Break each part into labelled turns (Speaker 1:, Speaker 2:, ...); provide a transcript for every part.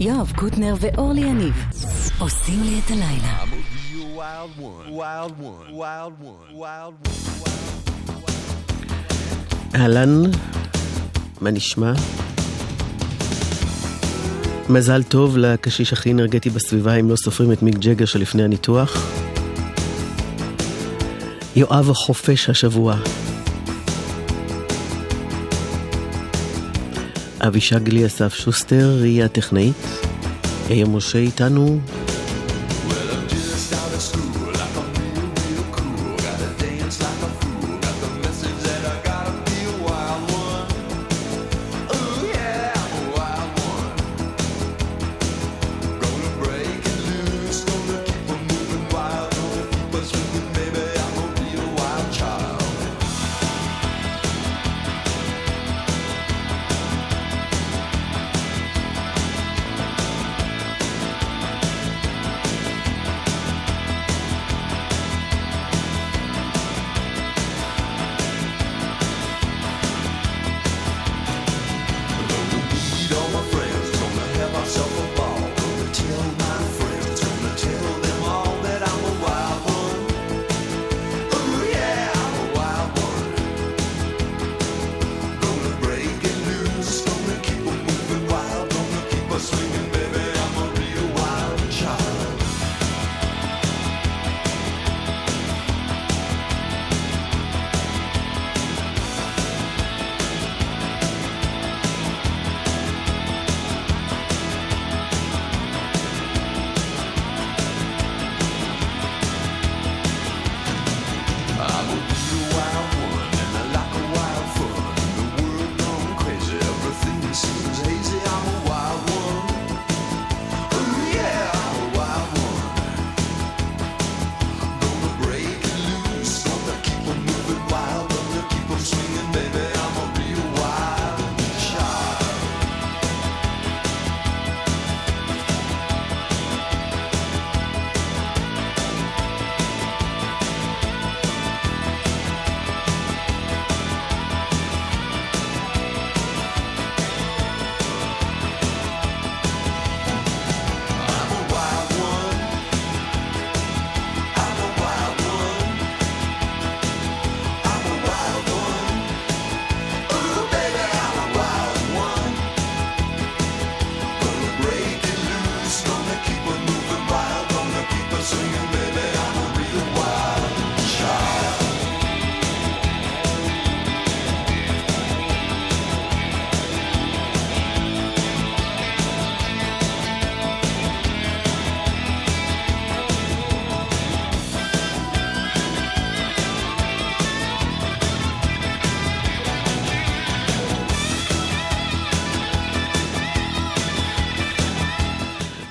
Speaker 1: יואב קוטנר ואורלי יניב עושים לי את הלילה.
Speaker 2: אהלן, מה נשמע? מזל טוב לקשיש הכי אנרגטי בסביבה, אם לא סופרים את מיק ג'גר שלפני הניתוח. יואב החופש השבוע. אבישג לי אסף שוסטר, היא הטכנאית. היה משה איתנו.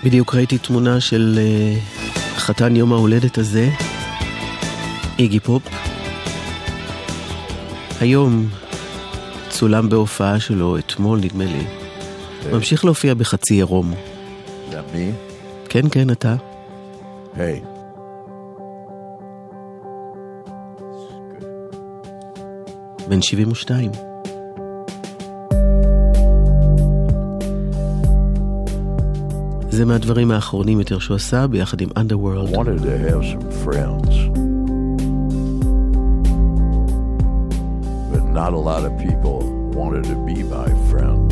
Speaker 2: בדיוק ראיתי תמונה של uh, חתן יום ההולדת הזה, איגי פופ. היום צולם בהופעה שלו, אתמול נדמה לי. Okay. ממשיך להופיע בחצי עירום.
Speaker 3: זה מי?
Speaker 2: כן, כן, אתה.
Speaker 3: היי.
Speaker 2: בן 72. זה מהדברים האחרונים יותר שהוא עשה ביחד עם Underworld.
Speaker 3: wanted to have some friends. But not a lot of people wanted to be my friend.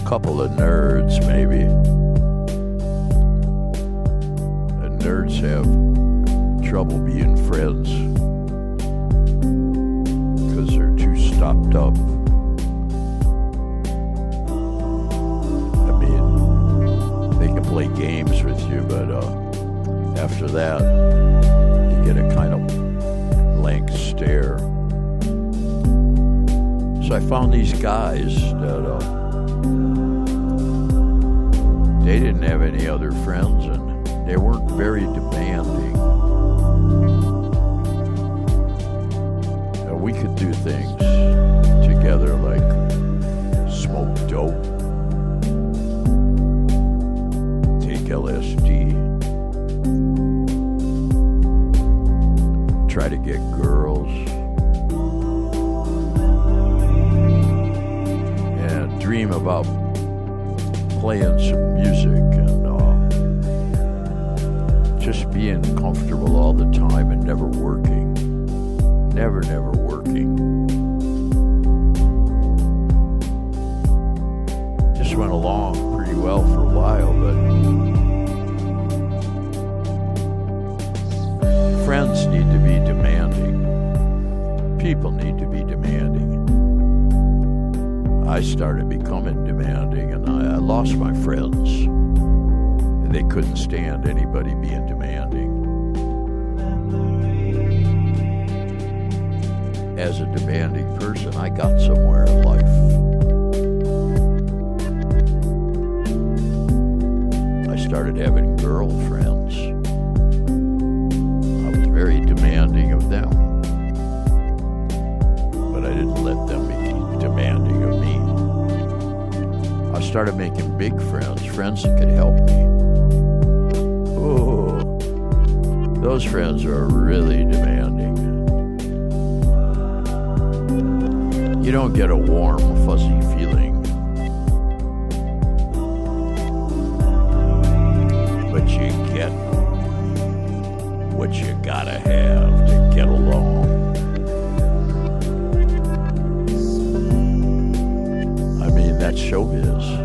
Speaker 3: A couple of nerds, maybe. And nerds have trouble being friends because they're too stopped up. Play games with you, but uh, after that, you get a kind of blank stare. So I found these guys that uh, they didn't have any other friends and they weren't very demanding. And we could do things together like smoke dope LSD. Try to get girls. And dream about playing some music and uh, just being comfortable all the time and never working. Never, never working. Just went along pretty well for a while, but friends need to be demanding. People need to be demanding. I started becoming demanding and I, I lost my friends. And they couldn't stand anybody being demanding. As a demanding person, I got somewhere in life. I started having girlfriends. Started making big friends, friends that could help me. Oh, those friends are really demanding. You don't get a warm, fuzzy feeling. But you get what you gotta have to get along. I mean, that's.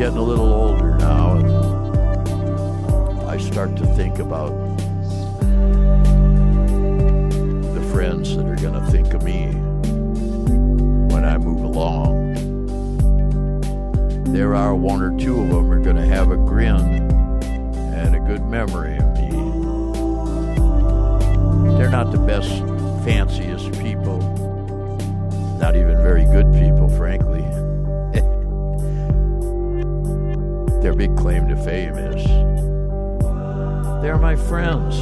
Speaker 3: Getting a little older now, and I start to think about the friends that are going to think of me when I move along. There are one or two of them who are going to have a grin and a good memory of me. They're not the best, fanciest people, not even very good people, frankly. Their big claim to fame is they're my friends.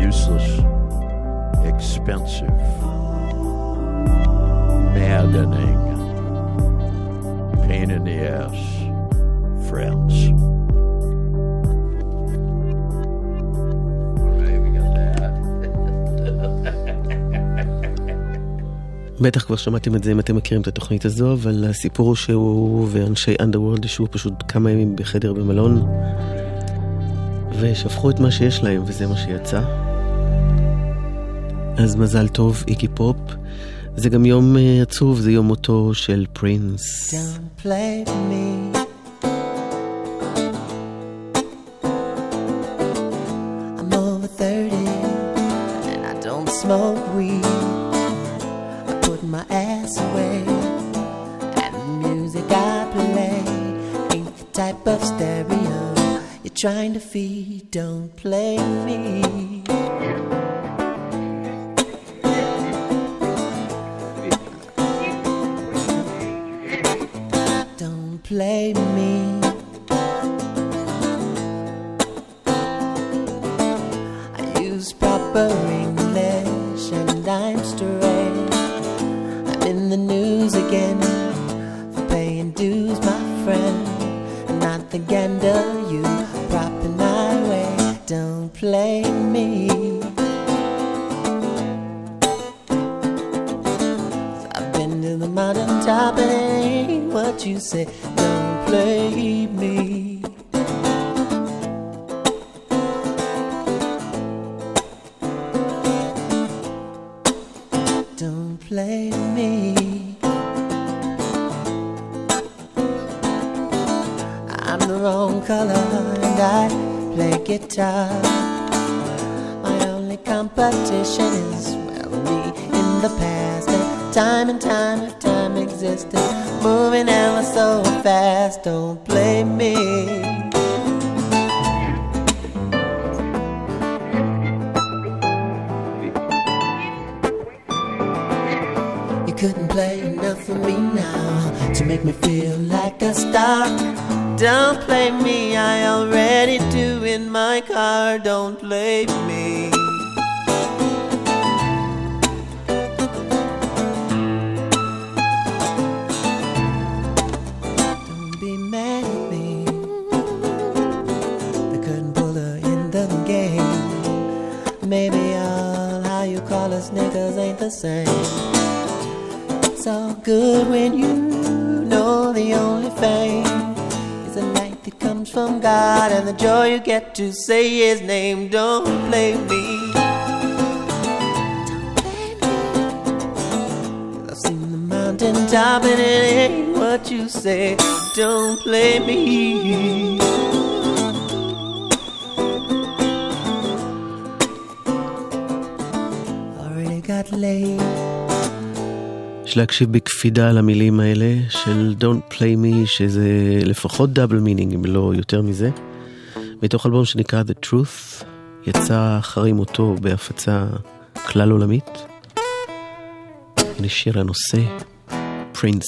Speaker 3: Useless, expensive, maddening, pain in the ass friends.
Speaker 4: בטח כבר שמעתם את זה אם אתם מכירים את התוכנית הזו, אבל הסיפור הוא שהוא ואנשי אנדרוולד ישבו פשוט כמה ימים בחדר במלון, ושפכו את מה שיש להם, וזה מה שיצא. אז מזל טוב, איגי פופ. זה גם יום אה, עצוב, זה יום מותו של פרינס.
Speaker 5: Don't play me. Don't play me. I've been to the mountain top and ain't what you say. Don't play me. Don't play me. I'm the wrong color and I guitar. My only competition is well me in the past and time and time if time existed moving ever so fast don't blame me You couldn't play enough for me now to make me feel like a star. Don't play me, I already my car. Don't play me. Don't be mad at me. They couldn't pull her in the game. Maybe I'll you call us niggas ain't the same. It's all good when you know the only fame comes from God and the joy you get to say His name. Don't blame me. I've seen the mountain top and it ain't what you say. Don't blame me. Already got laid.
Speaker 4: יש להקשיב בקפידה על המילים האלה של Don't Play Me, שזה לפחות דאבל מינינג, אם לא יותר מזה. מתוך אלבום שנקרא The Truth, יצא אחרי מותו בהפצה כלל עולמית. הנה שיר הנושא, פרינס.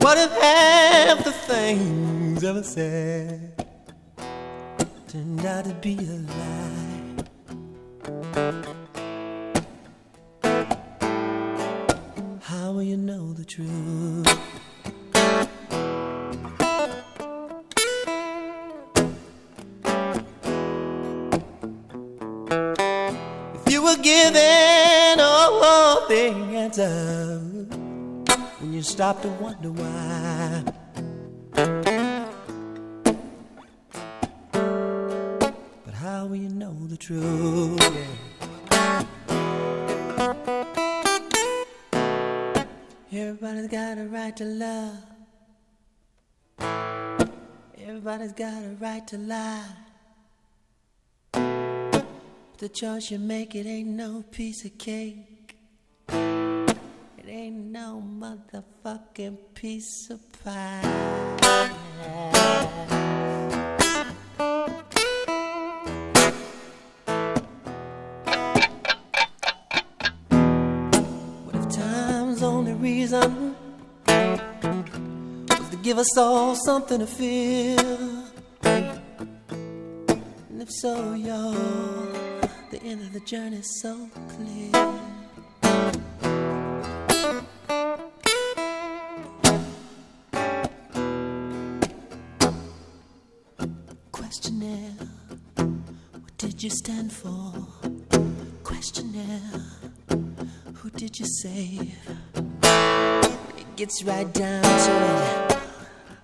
Speaker 5: What if half the things ever said turned out to be a lie? How will you know the truth? If you were given all the answers when you stop to wonder why. The? Everybody's got a right to love. Everybody's got a right to lie. But the choice you make, it ain't no piece of cake. It ain't no motherfucking piece of pie. Only was to give us all something to feel? And if so, y'all, the end of the journey's so clear. Questionnaire, what did you stand for? Questionnaire, who did you save? Gets right down to it.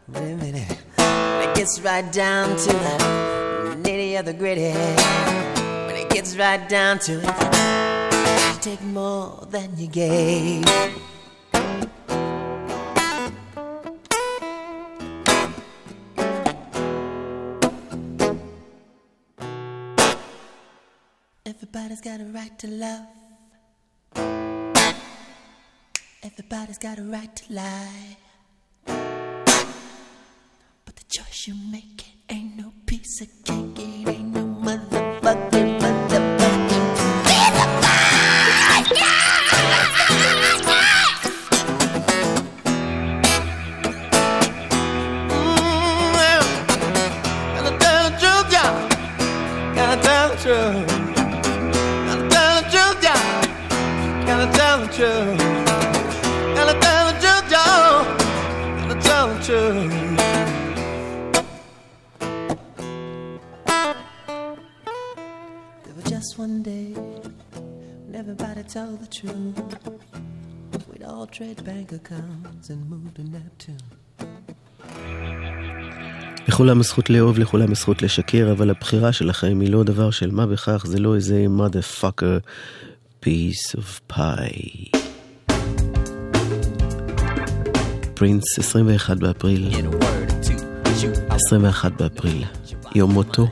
Speaker 5: Wait a minute. It gets right down to the nitty of the gritty. When it gets right down to it, you take more than you gave. Everybody's got a right to love. Everybody's got a right to lie. But the choice you make ain't no piece of cake.
Speaker 4: לכולם הזכות לאהוב, לכולם הזכות לשקר, אבל הבחירה שלכם היא לא דבר של מה בכך, זה לא איזה motherfucker piece of pie. פרינס, 21 באפריל,
Speaker 6: Get a word or two. You
Speaker 4: 21 באפריל, יום מותו.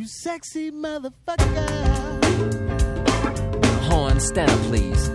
Speaker 6: You
Speaker 5: sexy motherfucker.
Speaker 6: Horn, stand please.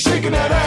Speaker 5: shaking that ass.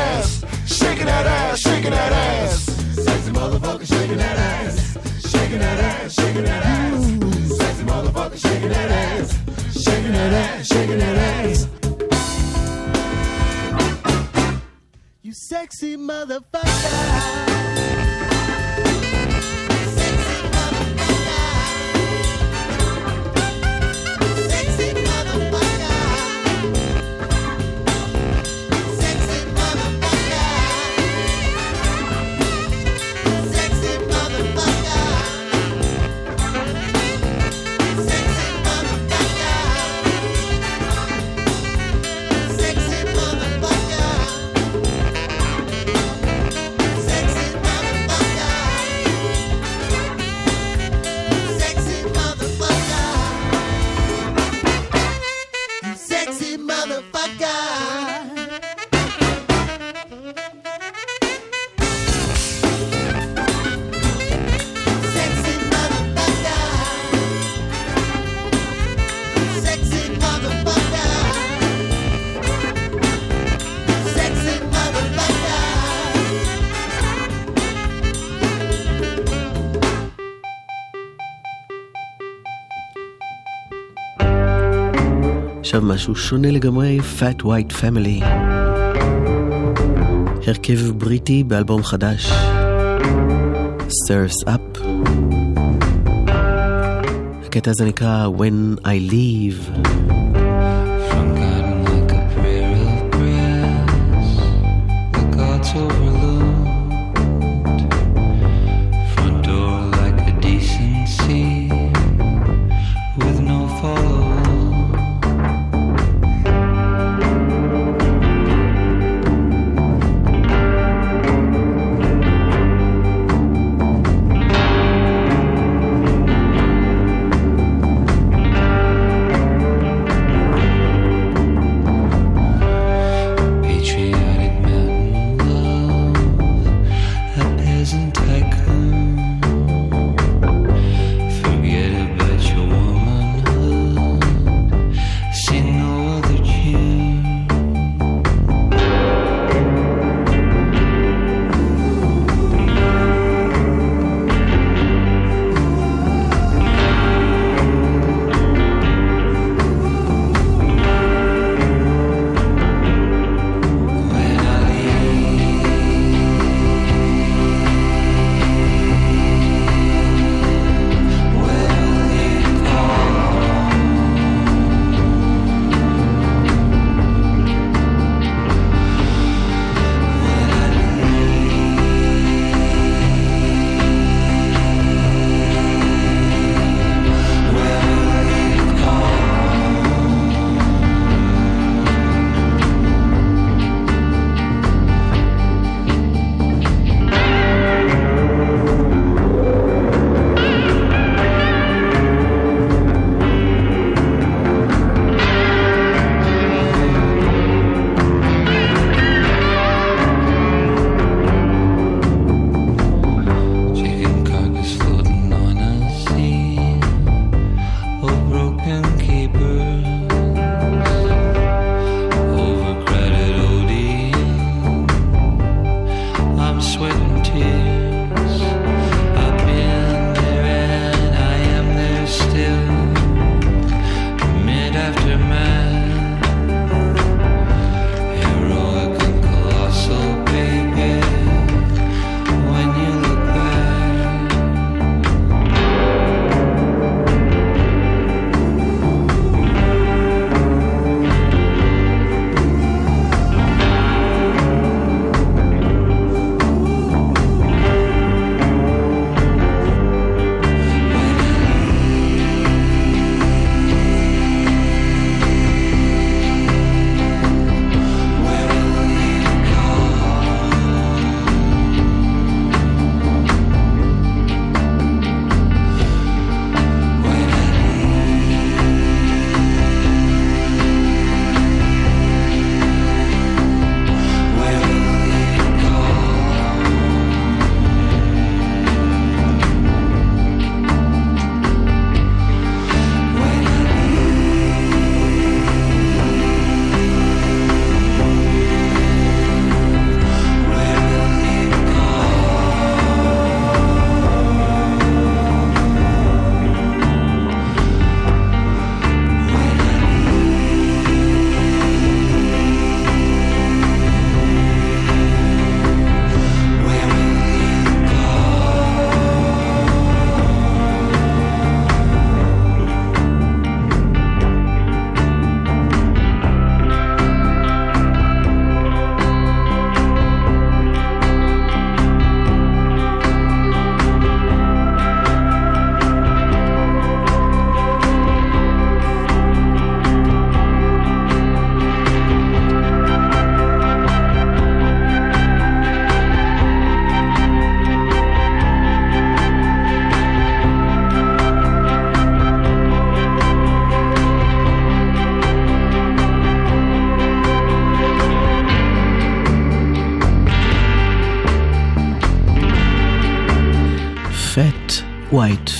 Speaker 4: עכשיו משהו שונה לגמרי, Fat White Family. הרכב בריטי באלבום חדש, Stirs Up. הקטע הזה נקרא When I Leave.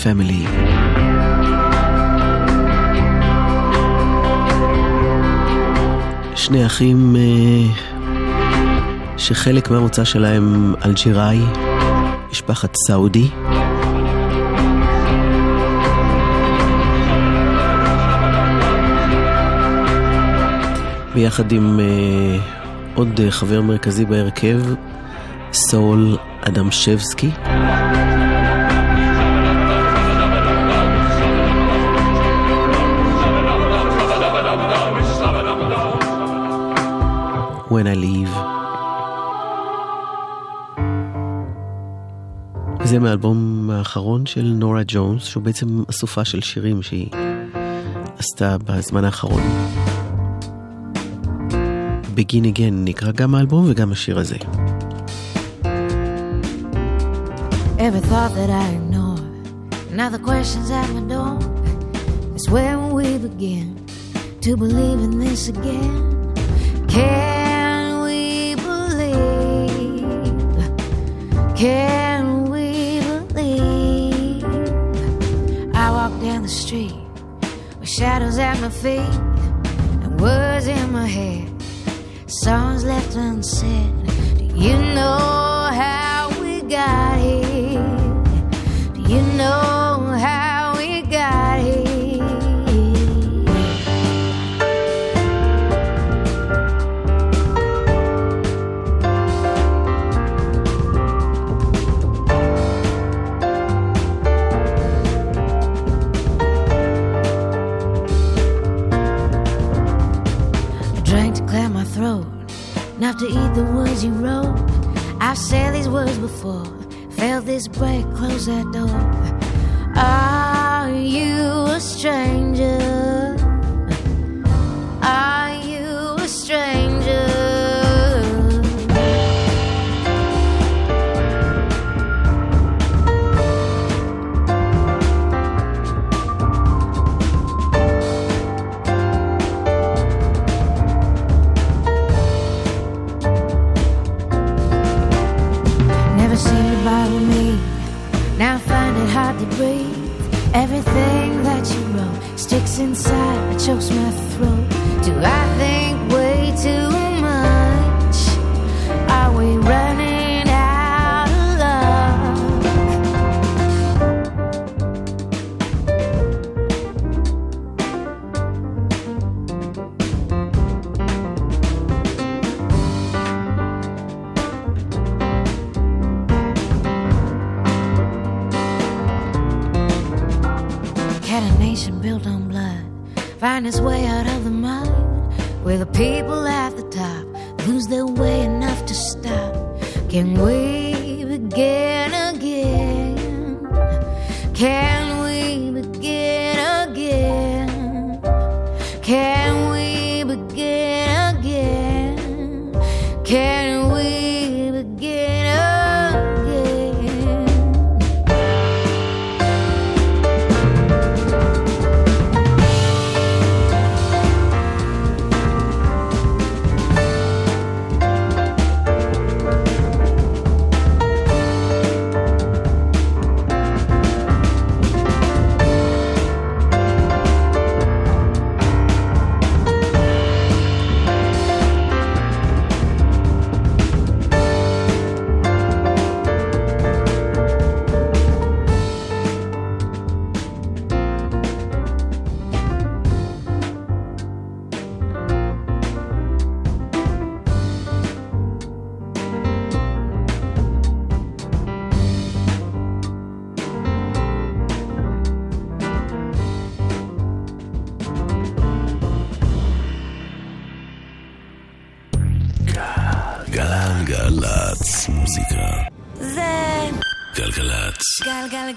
Speaker 4: Family. שני אחים אה, שחלק מהמוצא שלהם אלג'יראי, משפחת סעודי. ביחד עם אה, עוד חבר מרכזי בהרכב, סול אדמשבסקי. I Leave. זה מהאלבום האחרון של נורה ג'ונס, שהוא בעצם אסופה של שירים שהיא עשתה בזמן האחרון. Begin Again נקרא גם האלבום וגם השיר הזה.
Speaker 7: Every thought that I ignore, now the questions at my door. It's when we begin to believe in this again. Can Can we believe? I walk down the street with shadows at my feet and words in my head, songs left unsaid. Do you know how we got here? Do you know Drank to clear my throat, not to eat the words you wrote. I've said these words before, felt this break, close that door. Are you a stranger? Are sticks inside, chokes my throat. Do I think way too his way out of the mind. where the people at the top lose their way enough to stop. Can we?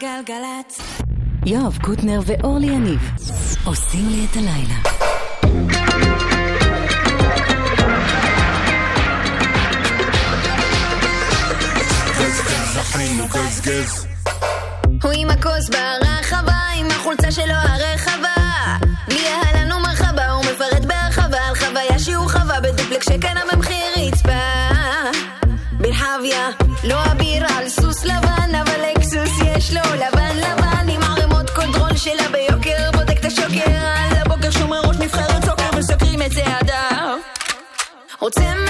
Speaker 8: גלגלצ.
Speaker 1: יואב קוטנר ואורלי יניב עושים לי את הלילה.
Speaker 9: גז גז so timid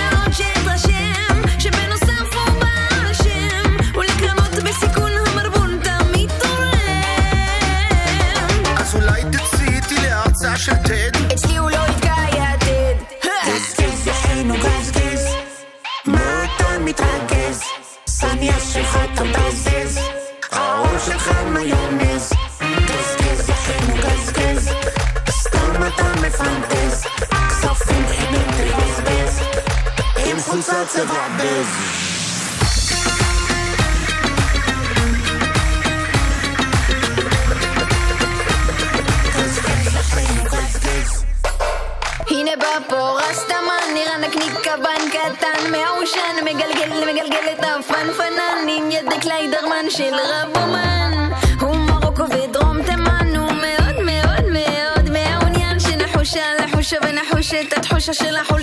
Speaker 7: הנה בא פה רסטמן, נראה נקניק קבן קטן, מעושן, מגלגל, מגלגל את הפנפנן, עם יד קליידרמן של רבומן. הוא מרוקו ודרום תימן, הוא מאוד מאוד מאוד מעוניין שנחושה לחושה ונחוש את התחושה של
Speaker 9: החול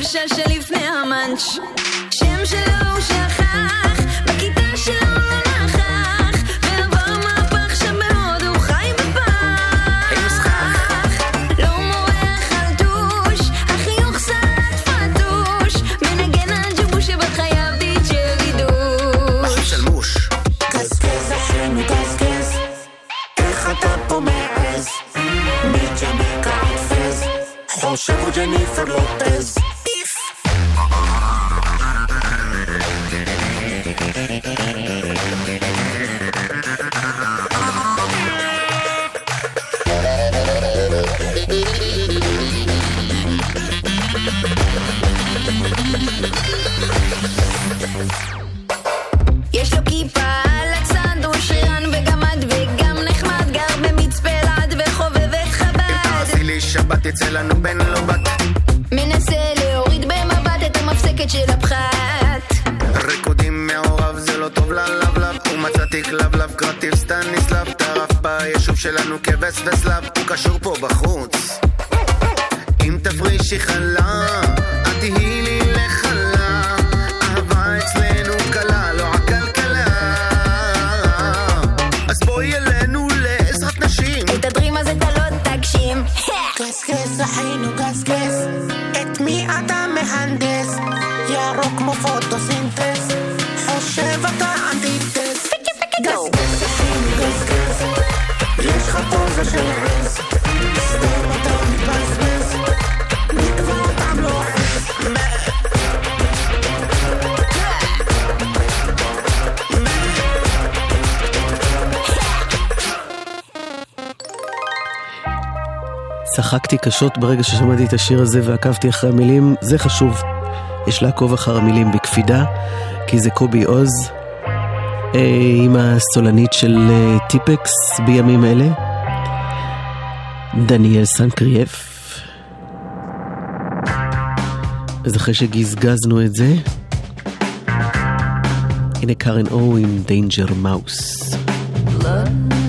Speaker 9: בן לא בת.
Speaker 7: מנסה להוריד במבט את המפסקת של הפחת.
Speaker 9: ריקודים מעורב זה לא טוב ללבלב, ומצאתי כלבלב קרטיב סטניסלב, טרף ביישוב שלנו כבס וסלב, הוא קשור פה בחוץ. אם תפרישי חלב פוטוסינטז חושב אתה אנטיטס גז גז גז גז יש לך פוזה של רז סתם אתה מתבזבז נקבע אותם לא
Speaker 4: צחקתי קשות ברגע ששמעתי את השיר הזה ועקבתי אחרי המילים, זה חשוב. יש לעקוב אחר המילים בקפידה, כי זה קובי עוז, אה, עם הסולנית של אה, טיפקס בימים אלה, דניאל סנקרייף. אז אחרי שגזגזנו את זה, הנה קארן או עם דיינג'ר מאוס.
Speaker 10: Love.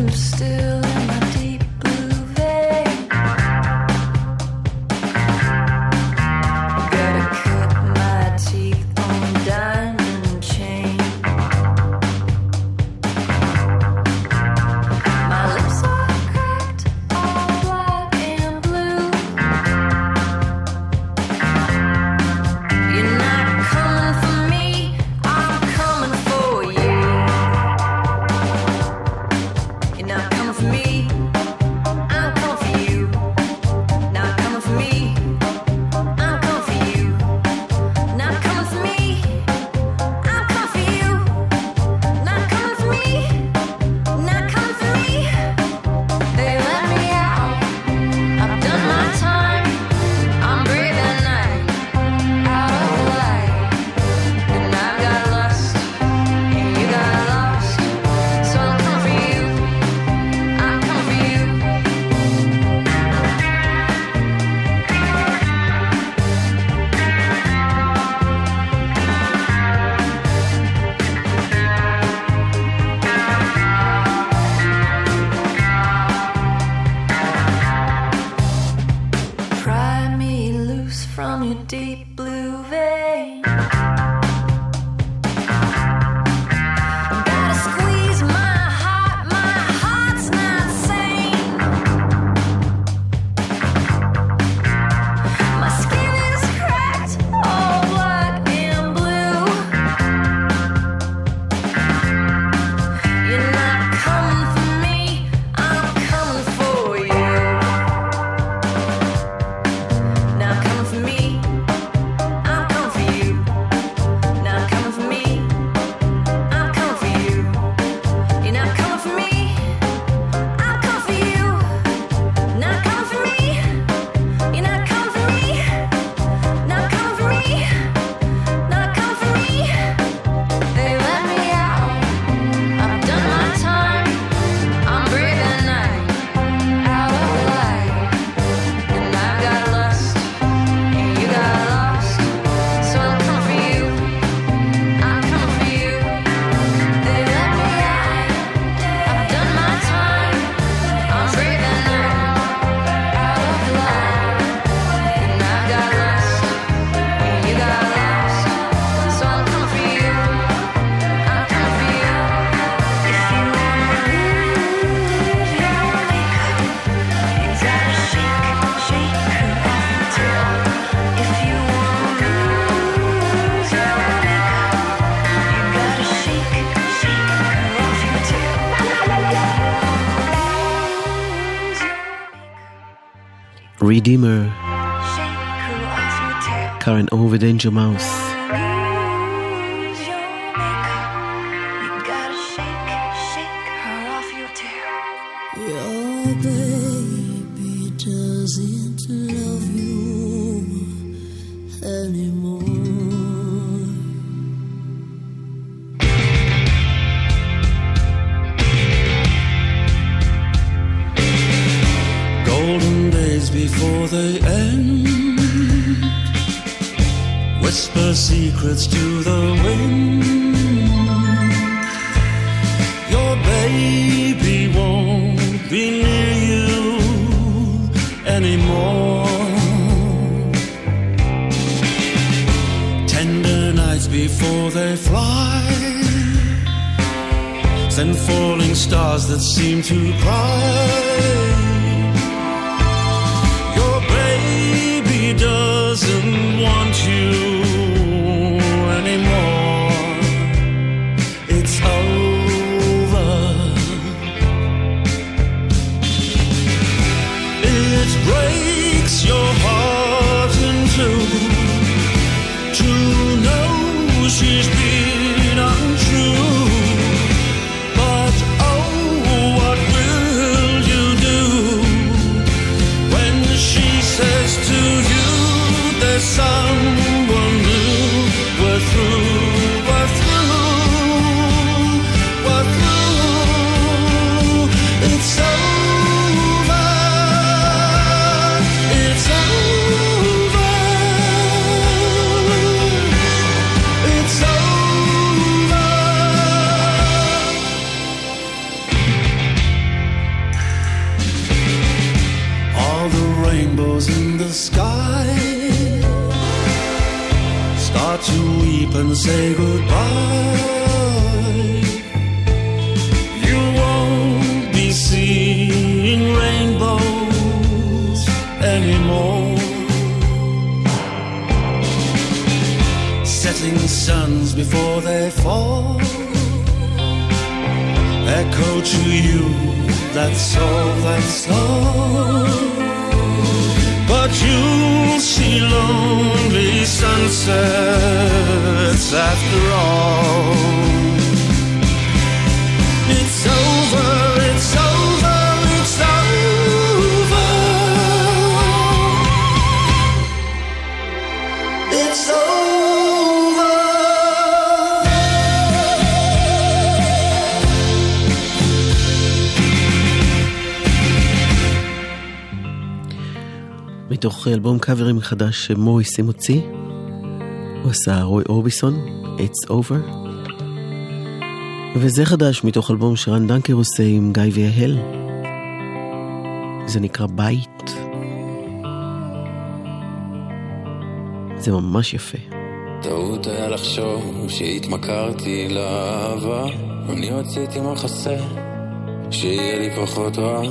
Speaker 11: Redeemer. Karen Ovid, Angel Mouse. Tender nights before they fly, send falling stars that seem to cry. Your baby doesn't want you. And say goodbye. You won't be seeing rainbows anymore. Setting suns before they fall echo to you That's all, that's all. But you'll see lonely sunsets after all. It's over, it's over, it's over. It's over.
Speaker 4: מתוך אלבום קאברים חדש שמוריסי מוציא. הוא עשה רוי אורביסון, It's Over. וזה חדש מתוך אלבום שרן דנקר עושה עם גיא ויהל. זה נקרא בית. זה ממש יפה.
Speaker 12: טעות היה לחשוב שהתמכרתי לאהבה אני רציתי מחסה שיהיה לי פחות רע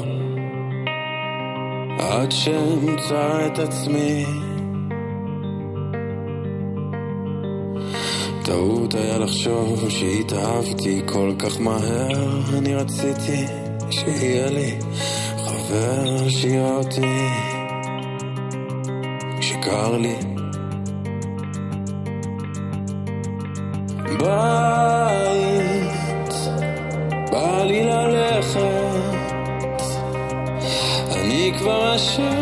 Speaker 12: עד שאמצא את עצמי טעות היה לחשוב שהתאהבתי כל כך מהר. אני רציתי שיהיה לי חבר שיראה אותי שקר לי. בית, בא לי ללכת, אני כבר אשם.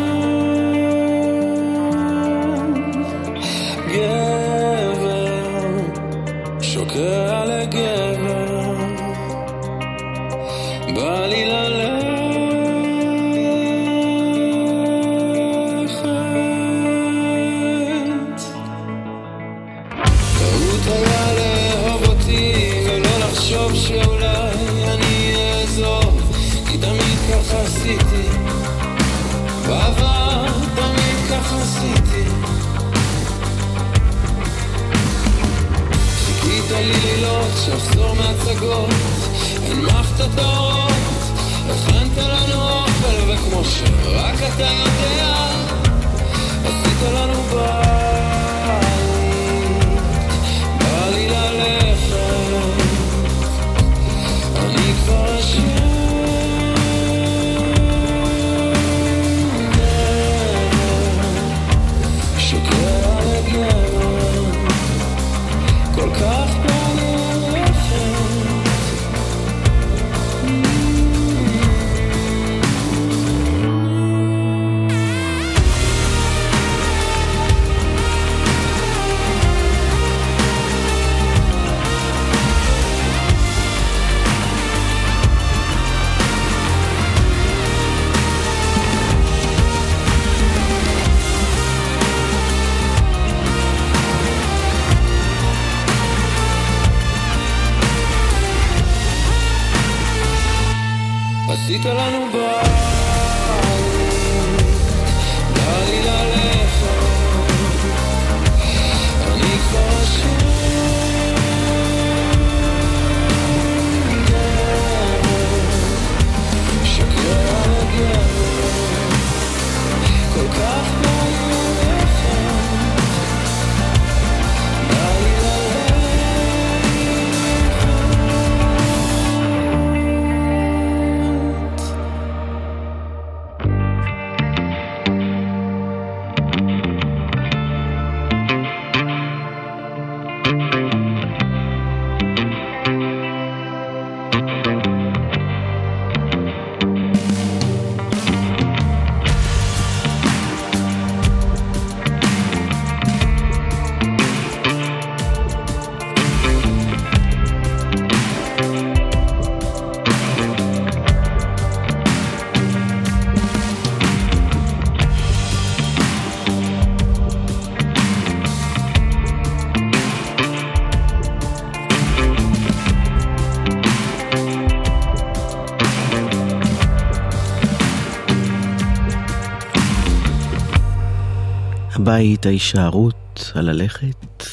Speaker 4: הבית, ההישארות, הללכת,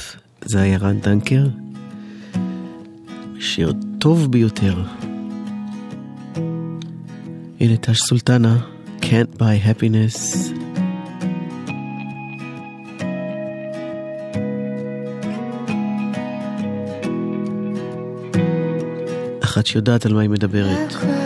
Speaker 10: זה היה רן דנקר. שיר טוב ביותר. הנה טש סולטנה, Can't buy happiness. אחת שיודעת על מה היא מדברת.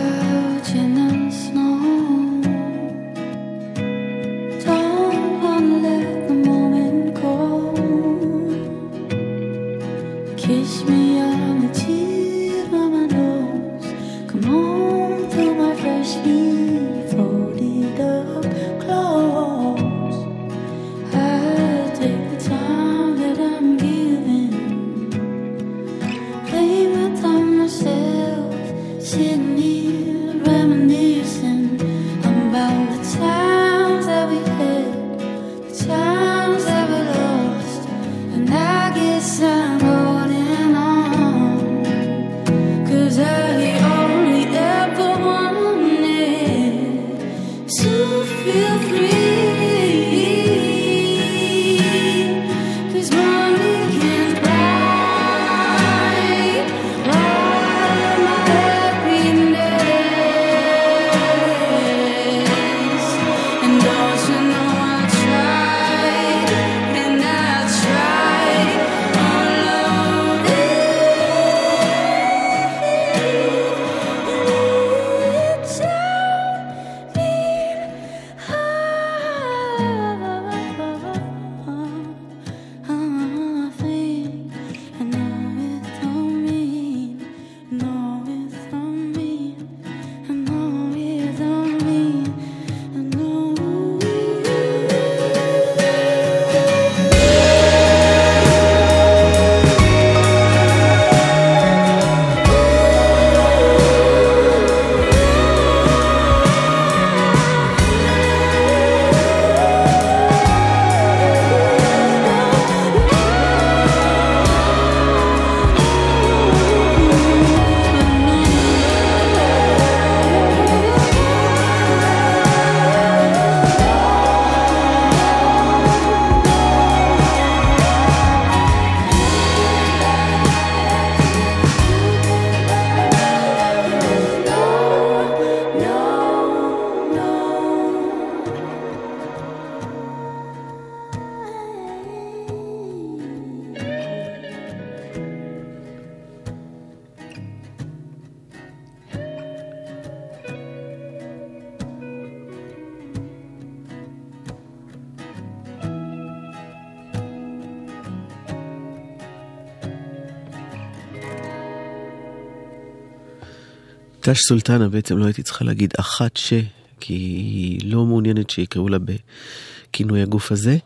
Speaker 10: טש סולטנה בעצם לא הייתי צריכה להגיד אחת ש, כי היא לא מעוניינת שיקראו לה בכינוי הגוף הזה.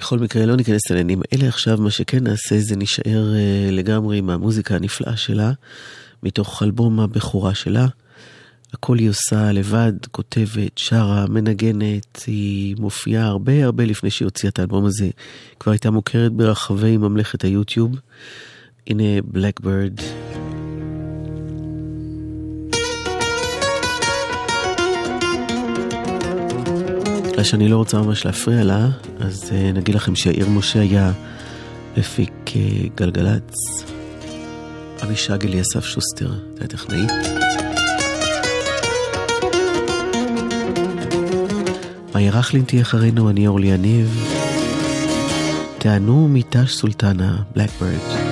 Speaker 10: בכל מקרה לא ניכנס לעניינים האלה עכשיו, מה שכן נעשה זה נשאר uh, לגמרי עם המוזיקה הנפלאה שלה, מתוך אלבום הבכורה שלה. הכל היא עושה לבד, כותבת, שרה, מנגנת, היא מופיעה הרבה הרבה לפני שהיא הוציאה את האלבום הזה. כבר הייתה מוכרת ברחבי ממלכת היוטיוב. הנה בלקברד. בגלל שאני לא רוצה ממש להפריע לה, אז uh, נגיד לכם שיאיר משה היה מפיק uh, גלגלצ. אבישג אליסף שוסטר, זה הטכנאית. מאיה רכלין תהיה אחרינו, אני אורלי יניב. תענו מתש סולטנה, בלקברד.